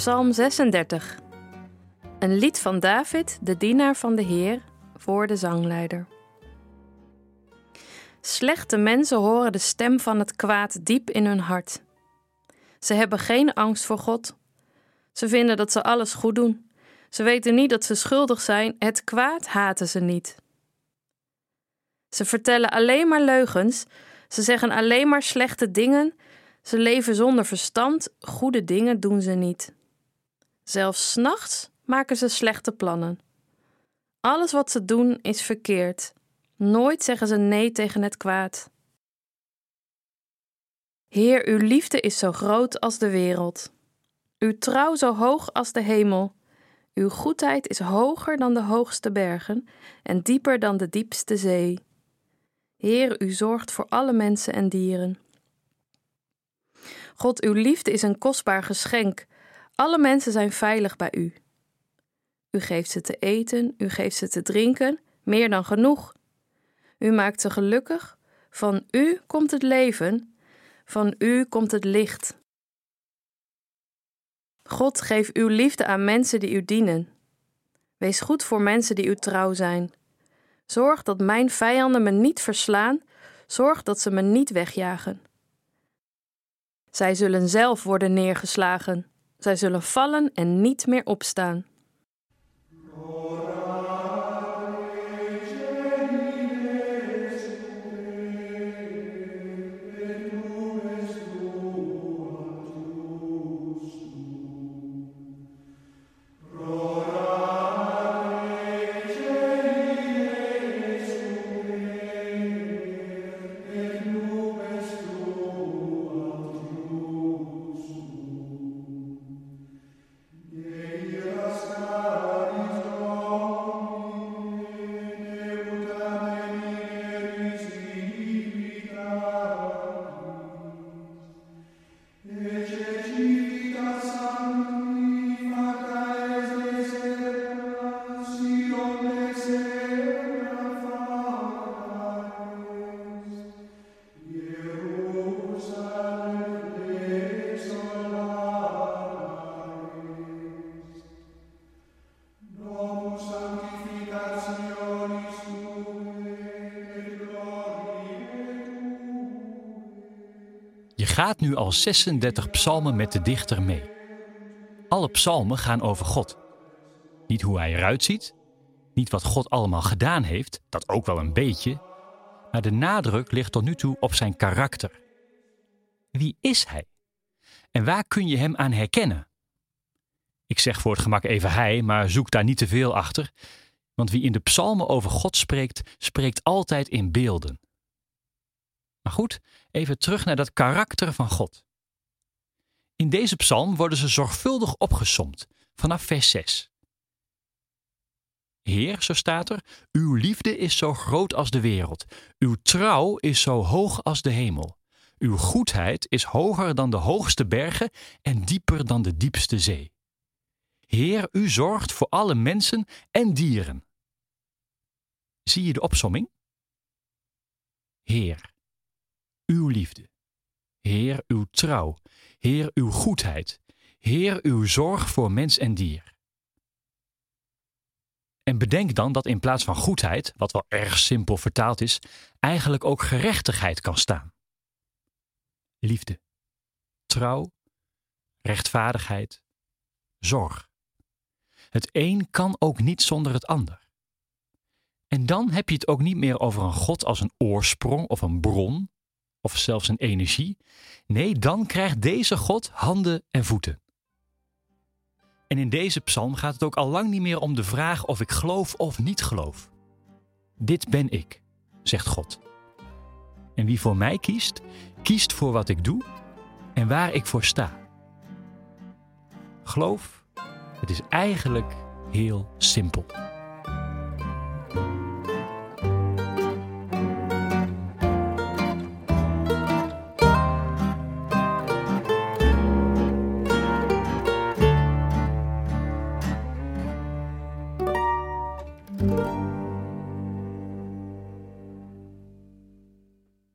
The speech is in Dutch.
Psalm 36. Een lied van David, de dienaar van de Heer, voor de zangleider. Slechte mensen horen de stem van het kwaad diep in hun hart. Ze hebben geen angst voor God. Ze vinden dat ze alles goed doen. Ze weten niet dat ze schuldig zijn, het kwaad haten ze niet. Ze vertellen alleen maar leugens, ze zeggen alleen maar slechte dingen, ze leven zonder verstand, goede dingen doen ze niet. Zelfs nachts maken ze slechte plannen. Alles wat ze doen is verkeerd. Nooit zeggen ze nee tegen het kwaad. Heer, uw liefde is zo groot als de wereld. Uw trouw zo hoog als de hemel. Uw goedheid is hoger dan de hoogste bergen en dieper dan de diepste zee. Heer, u zorgt voor alle mensen en dieren. God, uw liefde is een kostbaar geschenk. Alle mensen zijn veilig bij u. U geeft ze te eten, u geeft ze te drinken, meer dan genoeg. U maakt ze gelukkig. Van u komt het leven, van u komt het licht. God, geef uw liefde aan mensen die u dienen. Wees goed voor mensen die u trouw zijn. Zorg dat mijn vijanden me niet verslaan, zorg dat ze me niet wegjagen. Zij zullen zelf worden neergeslagen. Zij zullen vallen en niet meer opstaan. Je gaat nu al 36 psalmen met de dichter mee. Alle psalmen gaan over God. Niet hoe hij eruit ziet, niet wat God allemaal gedaan heeft, dat ook wel een beetje, maar de nadruk ligt tot nu toe op zijn karakter. Wie is hij? En waar kun je hem aan herkennen? Ik zeg voor het gemak even hij, maar zoek daar niet te veel achter, want wie in de psalmen over God spreekt, spreekt altijd in beelden. Maar goed, even terug naar dat karakter van God. In deze psalm worden ze zorgvuldig opgesomd, vanaf vers 6. Heer, zo staat er, uw liefde is zo groot als de wereld, uw trouw is zo hoog als de hemel. Uw goedheid is hoger dan de hoogste bergen en dieper dan de diepste zee. Heer, u zorgt voor alle mensen en dieren. Zie je de opsomming? Heer, uw liefde. Heer, uw trouw. Heer, uw goedheid. Heer, uw zorg voor mens en dier. En bedenk dan dat in plaats van goedheid, wat wel erg simpel vertaald is, eigenlijk ook gerechtigheid kan staan. Liefde, trouw, rechtvaardigheid, zorg. Het een kan ook niet zonder het ander. En dan heb je het ook niet meer over een God als een oorsprong of een bron, of zelfs een energie. Nee, dan krijgt deze God handen en voeten. En in deze psalm gaat het ook al lang niet meer om de vraag of ik geloof of niet geloof. Dit ben ik, zegt God. En wie voor mij kiest, kiest voor wat ik doe en waar ik voor sta. Geloof, het is eigenlijk heel simpel.